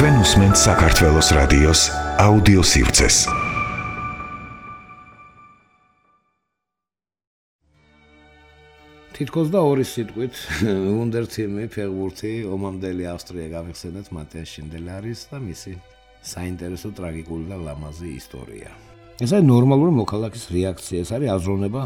თქვენ უსმენთ საქართველოს რადიოს აუდიო სივრცეს. თითქოს და ორი სიტყვით უნდერთიმი ფეგურთი ომამდელი ავსტრია გავიხსენეთ მატიას შინდელარის და მისი საინტერესო ტრაგიკული და ლამაზი ისტორია. ეს არის ნორმალური მოქალაქის რეაქცია, ეს არის აზროვნება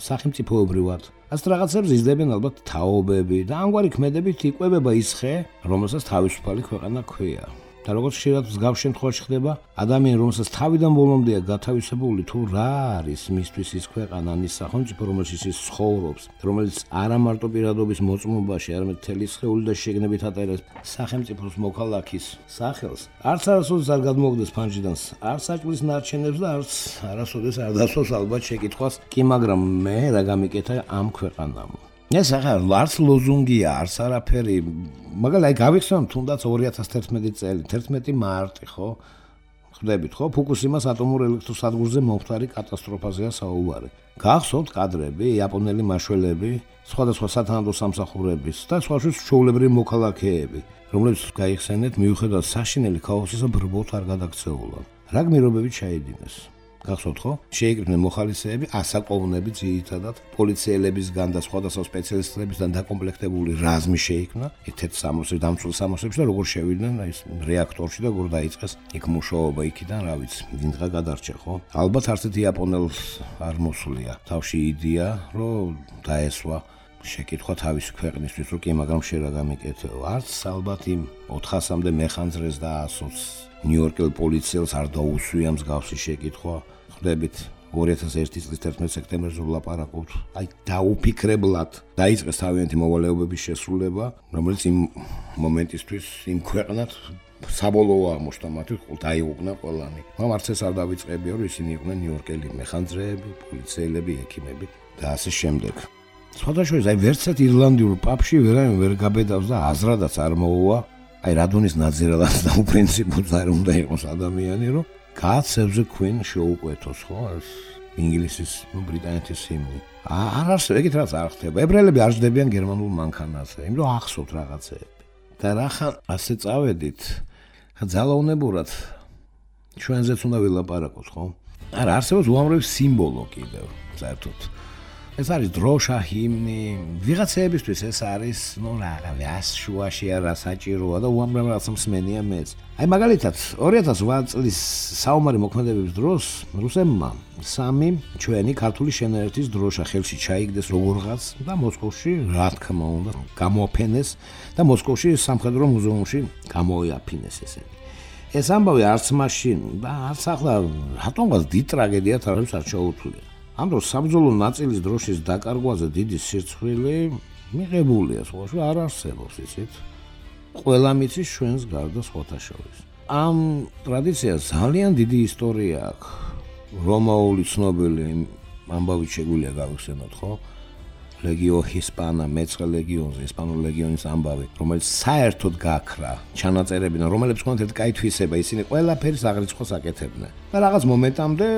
სახელმწიფოებრივად. ას რაღაცებს იზრდებიან ალბათ თაობები და ამგვარი ქმედებით იყვებება ის ხე, რომელსაც თავისუფალი ქვეყანა ქვია. და როგორც შეიძლება მსგავ შემთხვევაში ხდება, ადამიანი რომელსაც თავიდან ბოლომდეა გათავისებული თუ რა არის მისთვის ის ქვეყანა, ის სახელმწიფო, რომელშიც ის ცხოვრობს, რომელიც არა მარტო პირადობის მოწმობაში, არამედ თელი სხეული და შეგნებით ატარებს სახელმწიფოს მოქალაქის სახელს, არც არასოდეს არ გადმოგდეს ფანჯიდან, არც საჭმლის ნარჩენებს და არც არასოდეს არ დასვას ალბათ შეკითხვას, კი მაგრამ მე რა გამიკეთა ამ ქვეყანამ. ეს ახლა არც ლოზუნგია, არც არაფერი. მაგალითად, გავიხსენ თუნდაც 2011 წელი, 11 მარტი, ხო? ხვდებით, ხო? ფუკუსიმას ატომურ ელექტროსადგურზე მომხდარი კატასტროფაზეა საუბარი. გახსოვთ კადრები, იაპონელი მაშველები, სხვადასხვა სათანადო სამსახურების და სხვა შეულებრივი მოქალაქეები, რომლებიც გაიხსენეთ მიუხედავად საშინელი ქაოსისა ბრბოთ არ გადაქცეულა. რა გმირობები ჩაიდინეს? გახსოვთ ხო? შეიკრიბნენ მოხალისეები, ასაკოვნები ძირითადად პოლიციელებისგან და სხვადასხვა სპეციალისტებისგან დაკომპლექტებული რაზმი შეიქმნა. ეთეთ სამოსი დამცულ სამოსებში და როგორ შევიდნენ აი ეს რეაქტორში და როგორ დაიწყეს იქ მუშაობა იქიდან, რა ვიცი, ვინღა გადარჩე ხო? ალბათ არცეთ იაპონელს არ მოსულია. თავში იდეა, რომ დაესვა შეკითხვა თავისი ქვეყნისთვის, რომ კი, მაგრამ შე რა გამიკეთეო? არც ალბათ იმ 400-მდე მეხანძრეს და 100 ნიუ-იორკელ პოლიციელს არ დაუსვია მსგავსი შეკითხვა. ხვდებით 2001 წლის 11 სექტემბერზე ვლაპარაკობთ. აი დაუფიქრებლად დაიწყეს თავიანთი მოვალეობების შესრულება, რომელიც იმ მომენტისთვის იმ ქვეყნად საბოლოოა მოშთამათი დაიღუნა ყველანი. მაგრამ არც ეს არ დავიწყებია, რომ ისინი იყვნენ ნიუ-იორკელი მეხანძრეები, პოლიციელები, ექიმები და ასე შემდეგ. სხვადასხვა აი ვერცად ირლანდიურ პაპში ვერა ვერ გაბედავს და აზრადაც არ მოუვა აი რადონის ნაძერალად და უპრინციპოდ არ უნდა იყოს ადამიანი, რომ კაცებზე ქვინ შეუკვეთოს, ხო? ეს ინგლისის, ბრიტანეთის ჰიმნი. არ არსებობს, ეგეთ რაც არ ხდება. ებრაელები არ ჯდებიან გერმანულ მანქანაზე, იმიტომ რომ ახსოვთ რაღაცეები. და რახან ასე წავედით, ძალაუნებურად ჩვენზეც უნდა ვილაპარაკოთ, ხო? არა, არსებობს უამრავი სიმბოლო კიდევ, საერთოდ. ეს არის დროშა ჰიმნი ვიღაცეებისთვის ეს არის ნუ რაღაც ას შუაში არა საჭიროა და უამრავ რაღაც მსმენია მეც. აი მაგალითად 2008 წლის საომარი მოქმედებების დროს რუსებმა სამი ჩვენი ქართული შენერეთის დროშა ხელში ჩაიგდეს როგორღაც და მოსკოვში რა თქმა უნდა გამოაფენეს და მოსკოვში სამხედრო მუზეუმში გამოიაფინეს ესენი. ეს ამბავი არც მაშინ და არც ახლა რატომღაც დიდ ტრაგედიად არ არის არ ჩაუთვლია ამ დროს საბრძოლო ნაწილის დროშის დაკარგვაზე დიდი სირცხვილი მიღებულია, სხვა შე არ არსებობს, იცით? ყველა მიცის ჩვენს გარდა სხვათა შორის. ამ ტრადიციას ძალიან დიდი ისტორია აქვს. რომაული ცნობილი ამბავი შეგვიძლია გავიხსენოთ, ხო? ლეგიო ჰისპანა, მეცხრე ლეგიონზე, ესპანურ ლეგიონის ამბავი, რომელიც საერთოდ გაქრა, ჩანაწერები და რომლებიც კონთ ერთ კაი თვისება, ისინი ყველაფერს აღრიცხვას აკეთებდნენ. და რაღაც მომენტამდე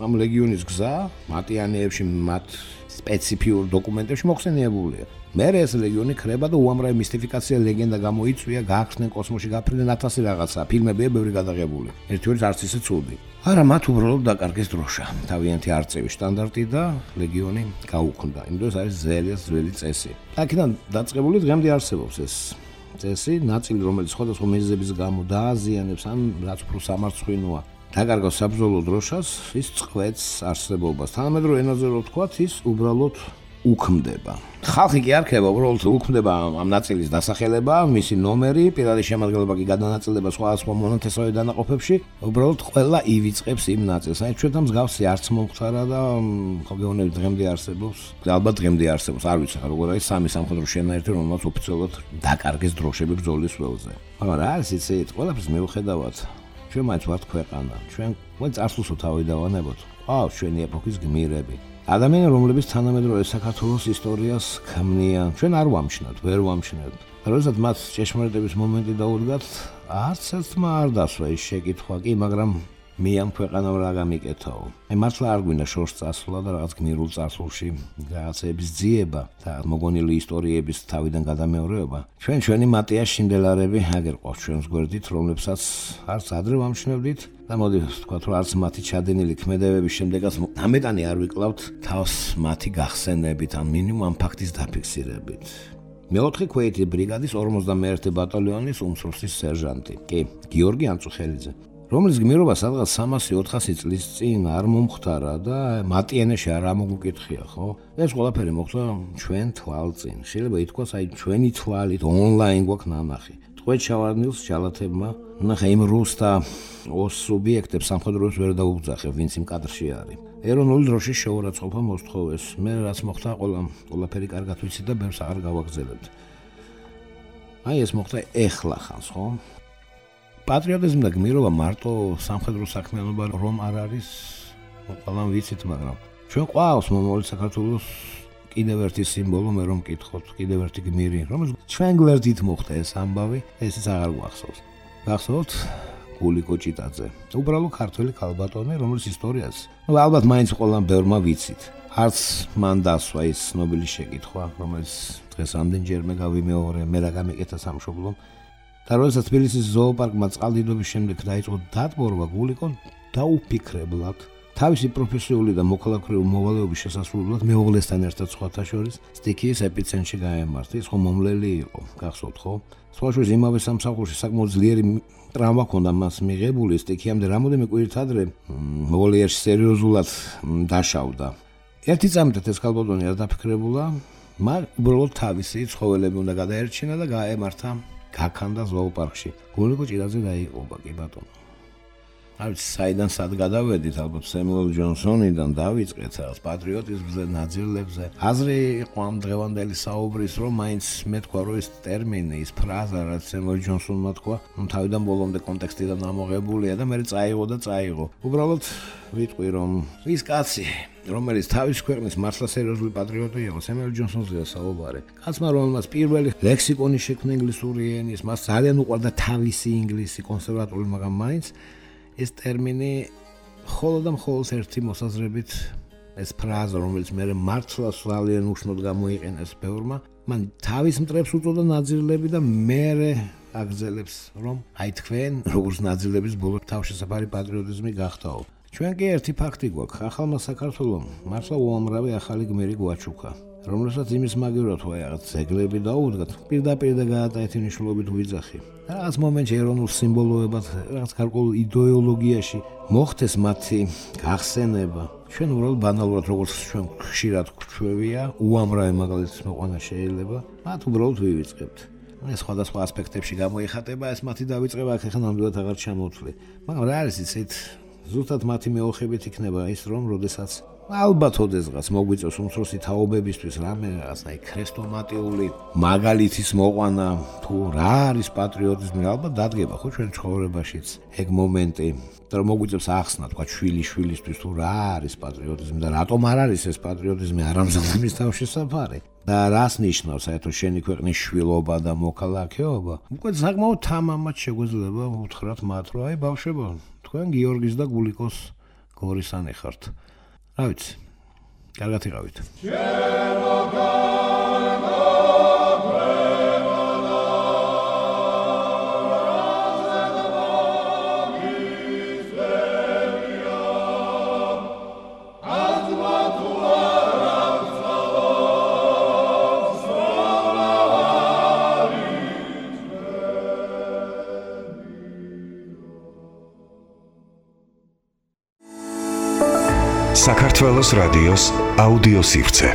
ამ ლეგიონის გზა მატიანეებში მათ სპეციფიურ დოკუმენტებში მოხსენიებულია. მე ეს ლეგიონი ხრება და უამრავი მისტიფიკაცია ლეგენდა გამოიწვია, გაახსნენ კოსმოსში გაფრინდნენ ათასი რაღაცა, ფილმებია ბევრი გადაღებული. ერთ-ერთი არც ისე ცუდი. არა, მათ უბრალოდ დაკარგეს დროშა. თავიანთი არწივი სტანდარტი და ლეგიონი გაუქმდა. იმიტომ ეს არის ზელიას ძველი წესი. აქედან დაწყებული დღემდე არსებობს ეს წესი, ნაწილი რომელიც სხვადასხვა მიზეზების გამო დააზიანებს ან რაც უფრო სამარცხვინოა დაკარგო საბრძოლო დროშას, ის წყვეთს არსებობას. თანამედროვე ენაზე რო ვთქვათ, ის უბრალოდ უქმდება. ხალხი კი არ ხება, უბრალოდ უქმდება ამ ნაწილის დასახელება, მისი ნომერი, პირადი შემადგენლობა კი გადანაწილდება სხვა სხვა მონათესავე დანაყოფებში, უბრალოდ ყველა ივიწყებს იმ ნაწილს. აი ჩვენ თავს გავსი არც მომხდარა და ხო გეუბნები დღემდე არსებობს. ალბათ დღემდე არსებობს, არ ვიცი, როგორ არის სამი სამხედრო შენაერთი, რომელსაც ოფიციალურად დაკარგეს დროშები ბრძოლის ველზე. მაგრამ რა არის იცით, ყველაფერს მეუხედავად ჩვენ მაინც ვართ ქვეყანა. ჩვენ მოიც არსულსო თავი დავანებოთ. ყავს ჩვენი ეპოქის გმირები. ადამიანები, რომლებიც თანამედროვე საქართველოს ისტორიას ქმნიან, ჩვენ არ ვამშნათ, ვერ ვამშნათ. როდესაც მათ ჭეშმარიტების მომენტი დაუდგათ, არც ერთმა არ დასვა ის შეკითხვა კი, მაგრამ მე ამ ქვეყანამ რა გამიკეთაო. აი მართლა არ გვინდა შორს წასვლა და რაღაც გმირულ წარსულში რაღაცების ძიება და მოგონილი ისტორიების თავიდან გადამეორეობა. ჩვენ ჩვენი მატია შინდელარები აგერ ყავს ჩვენს გვერდით, რომლებსაც არც ადრე ვამშნევდით და მოდი ვთქვა რომ არც მათი ჩადენილი ქმედებების შემდეგაც ამეტანი არ ვიკლავთ თავს მათი გახსენებით ან მინიმუმ ამ ფაქტის დაფიქსირებით. მეოთხე ქვეითი ბრიგადის 51 ბატალიონის უმცროსი სერჟანტი. კი, გიორგი ანწუხელიძე. რომლის გმირობა სადღაც 300-400 წლის წინ არ მომختარა და მატიანეში არ ამოგუკითხია, ხო? ეს ყველაფერი მოხდა ჩვენ თვალწინ. შეიძლება ითქვას, აი ჩვენი თვალით ონლაინ გვაქვს ნანახი. ტყვე ჩავარდნილს ჯალათებმა, ნახე იმ რუს და ოს სუბიექტებს სამხედროებს ვერ დაუბძახე, ვინც იმ კადრში არის. ეროვნული დროშის შეურაცხყოფა მოსთხოვეს. მე რაც მოხდა, ყველა ყველაფერი კარგად ვიცი და ბევრს აღარ გავაგზავნებთ. აი ეს მოხდა ეხლა ხანს, ხო? პატრიოტიზმი და გმირობა მარტო სამხედრო საქმიანობა რომ არ არის? ყველამ ვიცით მაგრამ ჩვენ ყავს მომავალი საქართველოს კიდევ ერთი სიმბოლო მე რომ მკითხოთ კიდევ ერთი გმირი რომ ჩვენ გვერდით მოხდა ეს ამბავი ესეც აღარ გვახსოვს. გახსოვთ გულიკო ჭიტაძე უბრალო ქართველი ქალბატონი რომლის ისტორიას ნუ ალბათ მაინც ყველამ ბევრმა ვიცით. არც მან დასვა ის ნობელის შეკითხვა რომელიც დღეს ამდენჯერმე გავიმეორე მე რა გამიკეთა სამშობლომ და როდესაც თბილისის ზოოპარკმა წყალდიდობის შემდეგ დაიწყო დატბორვა გულიკონ დაუფიქრებლად თავისი პროფესიული და მოქალაქრეულ მოვალეობის შესასრულებლად მეუღლესთან ერთად სხვათა შორის სტიქიის ეპიცენტრში გაემართა. ის ხომ მომლელი იყო გახსოვთ ხო? სხვაშორის იმავე სამსახურში საკმაოდ ძლიერი ტრამვა ჰქონდა მას მიღებული სტიქიამდე რამოდენიმე კვირით ადრე მოლიერში სერიოზულად დაშავდა. ერთი წამით ეს ქალბატონი არ დაფიქრებულა მაგრამ უბრალოდ თავისი ცხოველები უნდა გადაერჩინა და გაემართა გაქანდა ზოოპარკში. გულიკო ჭირაძე დაიყობა კი ბატონო. აი საიდან სად გადავედით ალბათ სემუელ ჯონსონიდან დავიწყეთ რაღაც პატრიოტიზმზე, ნაძილებზე. აზრი იყო ამ დღევანდელი საუბრის რომ მაინც მე თქვა რომ ეს ტერმინი, ეს ფრაზა რაც სემუელ ჯონსონმა თქვა, ნუ თავიდან ბოლომდე კონტექსტიდან ამოღებულია და მე წაიღო და წაიღო. უბრალოდ ვიტყვი რომ ის კაცი რომელიც თავის ქვეყნის მართლა სერიოზული პატრიოტი იყო, სემელ ჯონსონზეა საუბარი. კაცმა რომელმაც პირველი ლექსიკონი შექმნა ინგლისური ენის, მას ძალიან უყვარდა თავისი ინგლისი კონსერვატორული, მაგრამ მაინც ეს ტერმინი ხოლო და მხოლოდ ერთი მოსაზრებით ეს ფრაზა, რომელიც მე მართლა ძალიან უშნოდ გამოიყენეს ბევრმა, მან თავის მტრებს უწოდა ნაძილები და მე აგზელებს, რომ აი თქვენ როგორც ნაძილების ბოლო თავშესაფარი პატრიოტიზმი გახთაო. ჩვენ კი ერთი ფაქტი გვაქვს, ახალმა საქართველოს მართლა უამრავი ახალი გმირი გვაჩუქა, რომელსაც იმის მაგივრად თუ აი რაღაც ზეგლები დაუდგათ, პირდაპირ და გაატაეთი ნიშნულობით ვიძახი. რაღაც მომენტში ეროვნულ სიმბოლოებად, რაღაც გარკვეულ იდეოლოგიაში მოხდეს მათი გახსენება. ჩვენ უბრალოდ ბანალურად როგორც ჩვენ ხშირად გვჩვევია, უამრავი მაგალითის მოყვანა შეიძლება, მათ უბრალოდ ვივიწყებთ. ეს სხვადასხვა ასპექტებში გამოიხატება, ეს მათი დავიწყება აქ ახლა ნამდვილად აღარ ჩამოთვლი. მაგრამ რა არის იცით, ზუსტად მათი მეოხებით იქნება ის რომ როდესაც ალბათ ოდესღაც მოგვიწევს უმცროსი თაობებისთვის რამე რაღაცნაი ქრესტომატიული მაგალითის მოყვანა თუ რა არის პატრიოტიზმი ალბათ დადგება ხო ჩვენ ცხოვრებაშიც ეგ მომენტი. რომ მოგვიწევს ახსნა თქვა შვილი შვილისთვის თუ რა არის პატრიოტიზმი და რატომ არ არის ეს პატრიოტიზმი არამზადმის თავშესაფარი? და რას ნიშნავს საერთოდ შენი ქვეყნის შვილობა და მოქალაქეობა? უკვე საკმაოდ თამამად შეგვეძლება უთხრათ მათ რომ აი ბავშვებო თქვენ გიორგის და გულიკოს გორისანი ხართ. რა ვიცი. კარგად იყავით. საქართველოს რადიოს აუდიოსივრცე